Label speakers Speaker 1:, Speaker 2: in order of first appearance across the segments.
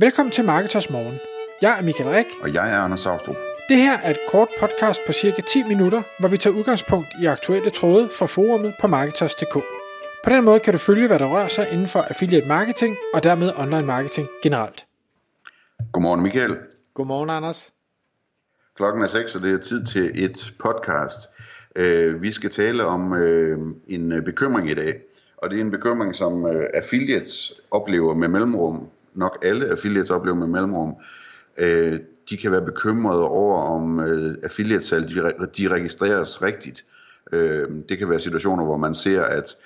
Speaker 1: Velkommen til Marketers Morgen. Jeg er Michael Rik.
Speaker 2: Og jeg er Anders Saustrup.
Speaker 1: Det her er et kort podcast på cirka 10 minutter, hvor vi tager udgangspunkt i aktuelle tråde fra forumet på Marketers.dk. På den måde kan du følge, hvad der rører sig inden for affiliate marketing og dermed online marketing generelt.
Speaker 2: Godmorgen Michael.
Speaker 1: Godmorgen Anders.
Speaker 2: Klokken er 6, og det er tid til et podcast. Øh, vi skal tale om øh, en bekymring i dag, og det er en bekymring, som øh, affiliates oplever med mellemrum. Nok alle affiliates oplever med mellemrum. Øh, de kan være bekymrede over, om øh, affiliate-salg de registreres rigtigt. Øh, det kan være situationer, hvor man ser, at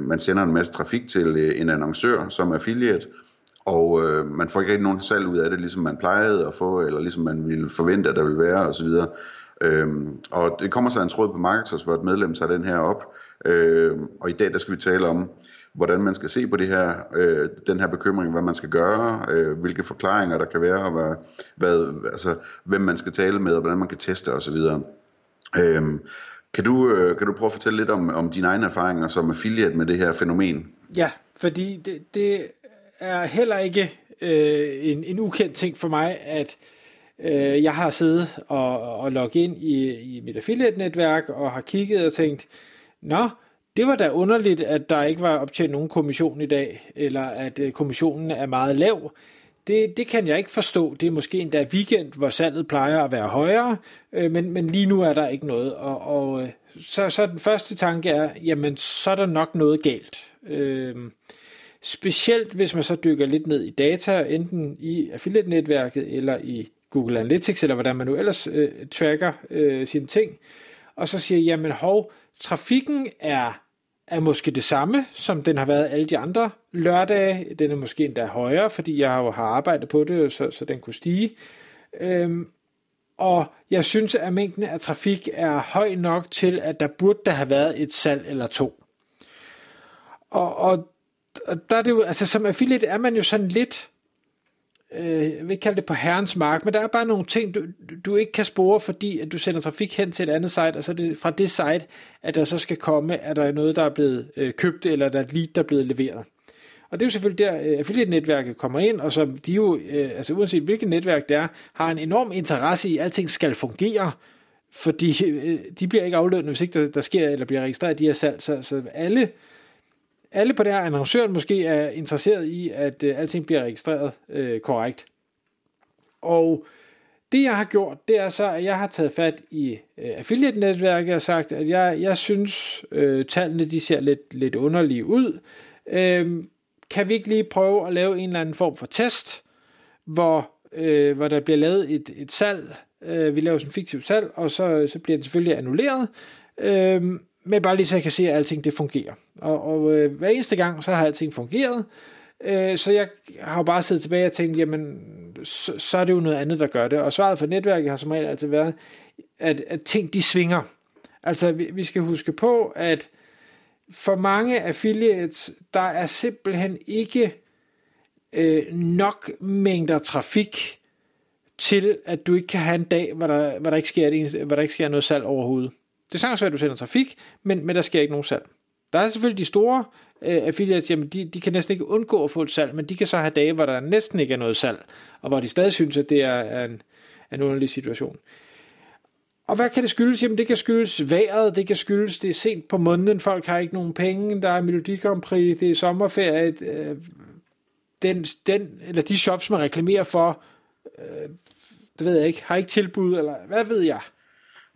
Speaker 2: man sender en masse trafik til en annoncør som affiliate, og øh, man får ikke rigtig nogen salg ud af det, ligesom man plejede at få, eller ligesom man ville forvente, at der ville være, osv. Øhm, og det kommer så en tråd på Marketers, hvor et medlem tager den her op, øhm, og i dag der skal vi tale om, hvordan man skal se på det her, øh, den her bekymring, hvad man skal gøre, øh, hvilke forklaringer der kan være, og hvad, hvad, altså, hvem man skal tale med, og hvordan man kan teste osv. Øhm, kan du, øh, kan du prøve at fortælle lidt om, om dine egne erfaringer som affiliate med det her fænomen?
Speaker 1: Ja, fordi det, det er heller ikke øh, en, en ukendt ting for mig, at øh, jeg har siddet og, og logget ind i, i mit affiliate-netværk og har kigget og tænkt, nå, det var da underligt, at der ikke var optjent nogen kommission i dag, eller at øh, kommissionen er meget lav. Det, det kan jeg ikke forstå. Det er måske endda weekend, hvor salget plejer at være højere, øh, men, men lige nu er der ikke noget. Og, og øh, så, så den første tanke er, jamen så er der nok noget galt. Øh, Specielt hvis man så dykker lidt ned i data, enten i affiliate-netværket eller i Google Analytics, eller hvordan man nu ellers øh, tracker øh, sine ting, og så siger, jamen hov, trafikken er, er måske det samme, som den har været alle de andre lørdage. Den er måske endda højere, fordi jeg jo har arbejdet på det, så, så den kunne stige. Øhm, og jeg synes, at mængden af trafik er høj nok til, at der burde der have været et salg eller to. Og, og og der er det jo, altså som affiliate er man jo sådan lidt, øh, jeg vil ikke kalde det på herrens mark, men der er bare nogle ting, du, du ikke kan spore, fordi at du sender trafik hen til et andet site, og så er det fra det site, at der så skal komme, at der er noget, der er blevet øh, købt, eller der er et lead, der er blevet leveret. Og det er jo selvfølgelig der, øh, affiliate-netværket kommer ind, og så de jo, øh, altså uanset hvilket netværk det er, har en enorm interesse i, at alting skal fungere, fordi øh, de bliver ikke aflønnet, hvis ikke der, der sker eller bliver registreret de her salg. Så, så alle alle på det her annoncøren måske er interesseret i, at øh, alting bliver registreret øh, korrekt. Og det jeg har gjort, det er så, at jeg har taget fat i øh, affiliate-netværket og sagt, at jeg, jeg synes, øh, tallene de ser lidt, lidt underlige ud. Øh, kan vi ikke lige prøve at lave en eller anden form for test, hvor, øh, hvor der bliver lavet et, et salg, øh, vi laver sådan en fiktiv salg, og så, så bliver det selvfølgelig annulleret, øh, men bare lige så jeg kan se, at alting det fungerer. Og, og øh, hver eneste gang, så har alting fungeret. Øh, så jeg har jo bare siddet tilbage og tænkt, jamen, så, så er det jo noget andet, der gør det. Og svaret for netværket har som regel altid været, at, at ting de svinger. Altså, vi, vi skal huske på, at for mange affiliates, der er simpelthen ikke øh, nok mængder trafik til, at du ikke kan have en dag, hvor der, hvor der, ikke, sker et, hvor der ikke sker noget salg overhovedet. Det er sagtens at du sender trafik, men, men der sker ikke nogen salg. Der er selvfølgelig de store øh, affiliates, jamen de, de kan næsten ikke undgå at få et salg, men de kan så have dage, hvor der næsten ikke er noget salg, og hvor de stadig synes, at det er, er en, en underlig situation. Og hvad kan det skyldes? Jamen det kan skyldes vejret, det kan skyldes, det er sent på måneden, folk har ikke nogen penge, der er Melodi Grand Prix, det er sommerferie, øh, den, den, eller de shops, man reklamerer for, øh, det ved jeg ikke, har ikke tilbud, eller hvad ved jeg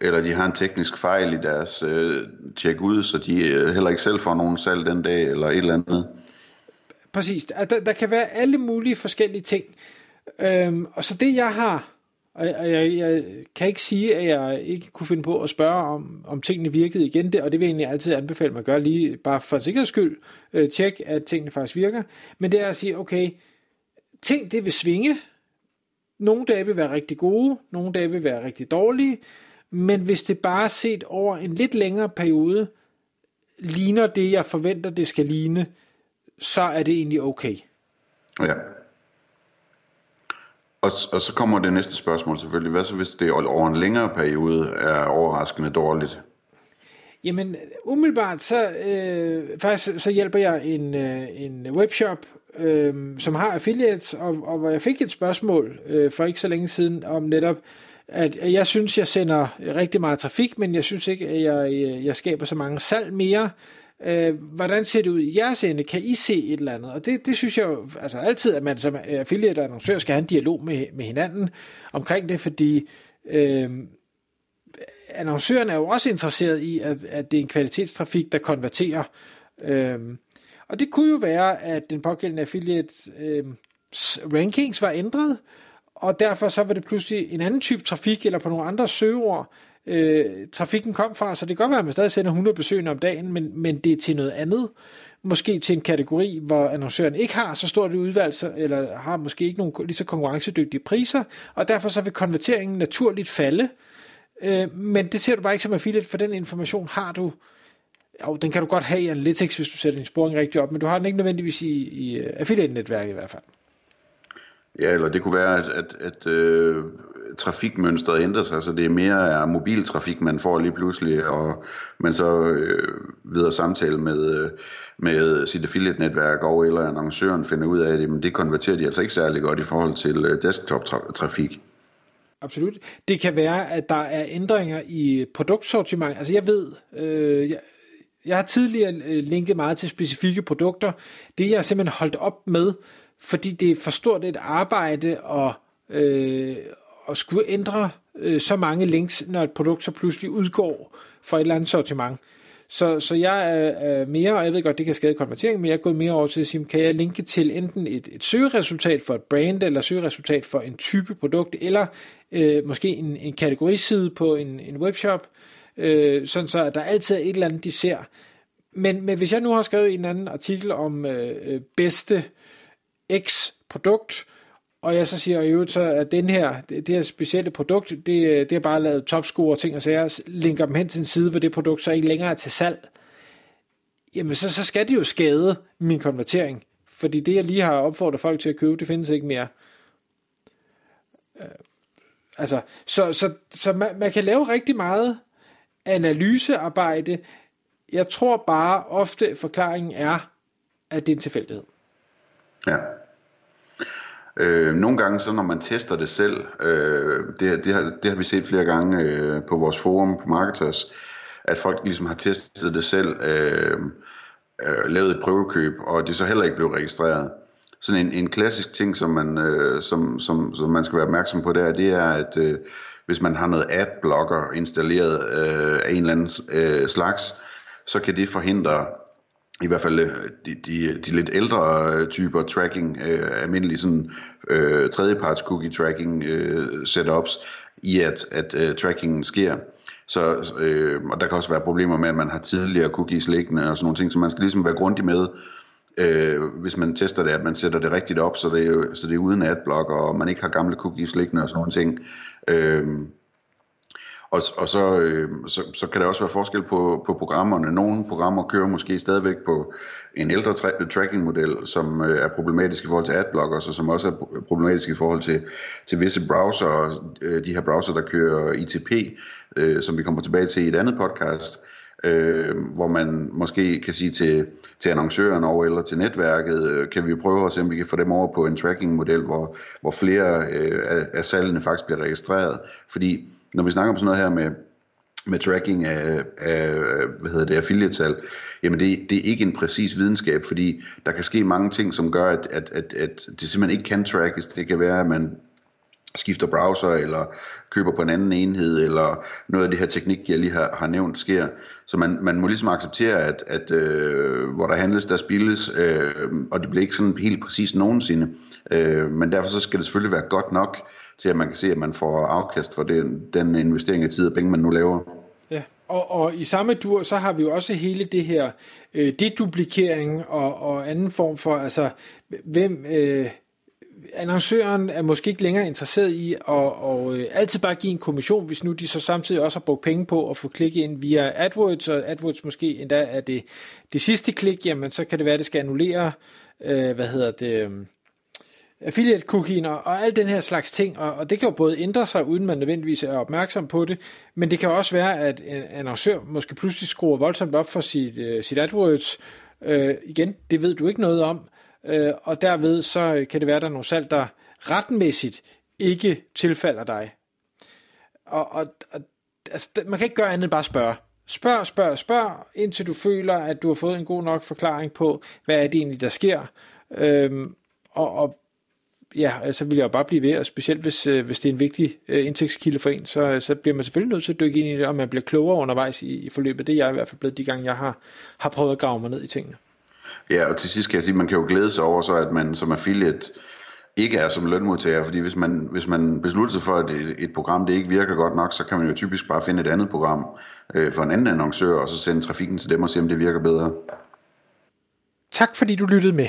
Speaker 2: eller de har en teknisk fejl i deres øh, tjek ud, så de øh, heller ikke selv får nogen salg den dag, eller et eller andet.
Speaker 1: Præcis. Der, der kan være alle mulige forskellige ting. Øhm, og så det jeg har, og jeg, jeg, jeg kan ikke sige, at jeg ikke kunne finde på at spørge om, om tingene virkede igen, det, og det vil jeg egentlig altid anbefale mig at gøre lige, bare for sikkerheds skyld, øh, tjek, at tingene faktisk virker. Men det er at sige, okay, ting det vil svinge, nogle dage vil være rigtig gode, nogle dage vil være rigtig dårlige, men hvis det bare set over en lidt længere periode, ligner det, jeg forventer, det skal ligne, så er det egentlig okay.
Speaker 2: Ja. Og, og så kommer det næste spørgsmål selvfølgelig. Hvad så hvis det over en længere periode er overraskende dårligt?
Speaker 1: Jamen, umiddelbart så, øh, faktisk, så hjælper jeg en, øh, en webshop øh, som har affiliates, og, og hvor jeg fik et spørgsmål øh, for ikke så længe siden om netop, at jeg synes, jeg sender rigtig meget trafik, men jeg synes ikke, at jeg, jeg skaber så mange salg mere. Øh, hvordan ser det ud i jeres ende? Kan I se et eller andet? Og det, det synes jeg jo altså altid, at man som affiliate og annoncør skal have en dialog med, med hinanden omkring det, fordi øh, annoncøren er jo også interesseret i, at, at det er en kvalitetstrafik, der konverterer. Øh, og det kunne jo være, at den pågældende affiliate øh, rankings var ændret, og derfor så var det pludselig en anden type trafik, eller på nogle andre søgeord, øh, trafikken kom fra, så det kan godt være, at man stadig sender 100 besøgende om dagen, men, men det er til noget andet, måske til en kategori, hvor annoncøren ikke har så stort et udvalg, eller har måske ikke nogen lige så konkurrencedygtige priser, og derfor så vil konverteringen naturligt falde, øh, men det ser du bare ikke som affiliate, for den information har du, jo, den kan du godt have i Analytics, hvis du sætter din sporing rigtig op, men du har den ikke nødvendigvis i, i øh, affiliate-netværket i hvert fald.
Speaker 2: Ja, eller det kunne være, at, at, at øh, trafikmønstret ændrer sig, så det er mere er mobiltrafik, man får lige pludselig, og man så øh, videre samtale med, øh, med sit affiliate-netværk og eller annoncøren finder ud af, at jamen, det konverterer de altså ikke særlig godt i forhold til øh, desktop-trafik.
Speaker 1: Absolut. Det kan være, at der er ændringer i produktsortiment. Altså jeg ved, øh, jeg, jeg har tidligere øh, linket meget til specifikke produkter. Det jeg simpelthen holdt op med, fordi det er for stort et arbejde at, øh, at skulle ændre øh, så mange links, når et produkt så pludselig udgår fra et eller andet sortiment. Så, så jeg er, er mere, og jeg ved godt, det kan skade konvertering, men jeg er gået mere over til at sige, kan jeg linke til enten et, et søgeresultat for et brand, eller søgeresultat for en type produkt, eller øh, måske en, en kategoriside på en, en webshop, øh, sådan så at der altid er et eller andet, de ser. Men, men hvis jeg nu har skrevet en anden artikel om øh, øh bedste X produkt, og jeg så siger i øvrigt så, at den her, det, det her specielle produkt, det, øh, det er bare lavet topscore og ting, og så jeg linker dem hen til en side, hvor det produkt så ikke længere er til salg, jamen så, så skal det jo skade min konvertering, fordi det jeg lige har opfordret folk til at købe, det findes ikke mere. Øh, altså, så, så, så man, man kan lave rigtig meget analysearbejde. Jeg tror bare ofte, forklaringen er, at det er en tilfældighed.
Speaker 2: Ja. Øh, nogle gange så når man tester det selv, øh, det, det, har, det har vi set flere gange øh, på vores forum på Marketers, at folk ligesom har testet det selv, øh, øh, lavet et prøvekøb, og det så heller ikke blev registreret. Sådan en, en klassisk ting, som man, øh, som, som, som man skal være opmærksom på der, det er, at øh, hvis man har noget adblocker installeret øh, af en eller anden øh, slags, så kan det forhindre i hvert fald øh, de, de, de lidt ældre øh, typer tracking, øh, almindelige sådan øh, tredjeparts cookie tracking øh, setups, i at, at øh, trackingen sker. Så, øh, og der kan også være problemer med, at man har tidligere cookies liggende og sådan nogle ting, så man skal ligesom være grundig med, øh, hvis man tester det, at man sætter det rigtigt op, så det er, så det er uden adblock, og man ikke har gamle cookies liggende og sådan nogle ting. Øh, og, og så, øh, så, så kan der også være forskel på, på programmerne. Nogle programmer kører måske stadigvæk på en ældre tra- tracking-model, som øh, er problematisk i forhold til adblockers, og som også er problematisk i forhold til, til visse browser, øh, de her browser, der kører ITP, øh, som vi kommer tilbage til i et andet podcast, øh, hvor man måske kan sige til, til annoncøren over eller til netværket, øh, kan vi prøve at se, om vi kan få dem over på en tracking-model, hvor, hvor flere øh, af, af salgene faktisk bliver registreret. Fordi når vi snakker om sådan noget her med, med tracking af, af hvad hedder det, affiliate-salg, jamen det, det er ikke en præcis videnskab, fordi der kan ske mange ting, som gør, at, at, at, at det simpelthen ikke kan trackes. Det kan være, at man skifter browser, eller køber på en anden enhed, eller noget af det her teknik, jeg lige har, har nævnt, sker. Så man, man må ligesom acceptere, at, at øh, hvor der handles, der spilles, øh, og det bliver ikke sådan helt præcis nogensinde. Øh, men derfor så skal det selvfølgelig være godt nok, til at man kan se, at man får afkast for den, den investering af tid og penge, man nu laver.
Speaker 1: Ja, og, og i samme dur, så har vi jo også hele det her øh, deduplikering og, og anden form for, altså, hvem... Øh, annoncøren er måske ikke længere interesseret i at og, øh, altid bare give en kommission, hvis nu de så samtidig også har brugt penge på at få klik ind via AdWords, og AdWords måske endda er det, det sidste klik, jamen så kan det være, at det skal annullere, øh, hvad hedder det, øh, affiliate cookien og, og al den her slags ting, og, og det kan jo både ændre sig, uden man nødvendigvis er opmærksom på det, men det kan også være, at en annoncør måske pludselig skruer voldsomt op for sit, uh, sit AdWords. Uh, igen, det ved du ikke noget om, øh, og derved så kan det være, at der er nogle salg, der retmæssigt ikke tilfalder dig. Og, og, og altså, man kan ikke gøre andet end bare spørge. Spørg, spørg, spørg, indtil du føler, at du har fået en god nok forklaring på, hvad er det egentlig, der sker. Øhm, og, og ja, så altså vil jeg jo bare blive ved, og specielt hvis, øh, hvis det er en vigtig øh, indtægtskilde for en, så, så bliver man selvfølgelig nødt til at dykke ind i det, og man bliver klogere undervejs i, i forløbet. Det er jeg i hvert fald blevet de gange, jeg har, har prøvet at grave mig ned i tingene.
Speaker 2: Ja, og til sidst kan jeg sige, at man kan jo glæde sig over så, at man som affiliate ikke er som lønmodtager, fordi hvis man, hvis man beslutter sig for, at et, et program det ikke virker godt nok, så kan man jo typisk bare finde et andet program øh, for en anden annoncør, og så sende trafikken til dem og se, om det virker bedre.
Speaker 1: Tak fordi du lyttede med.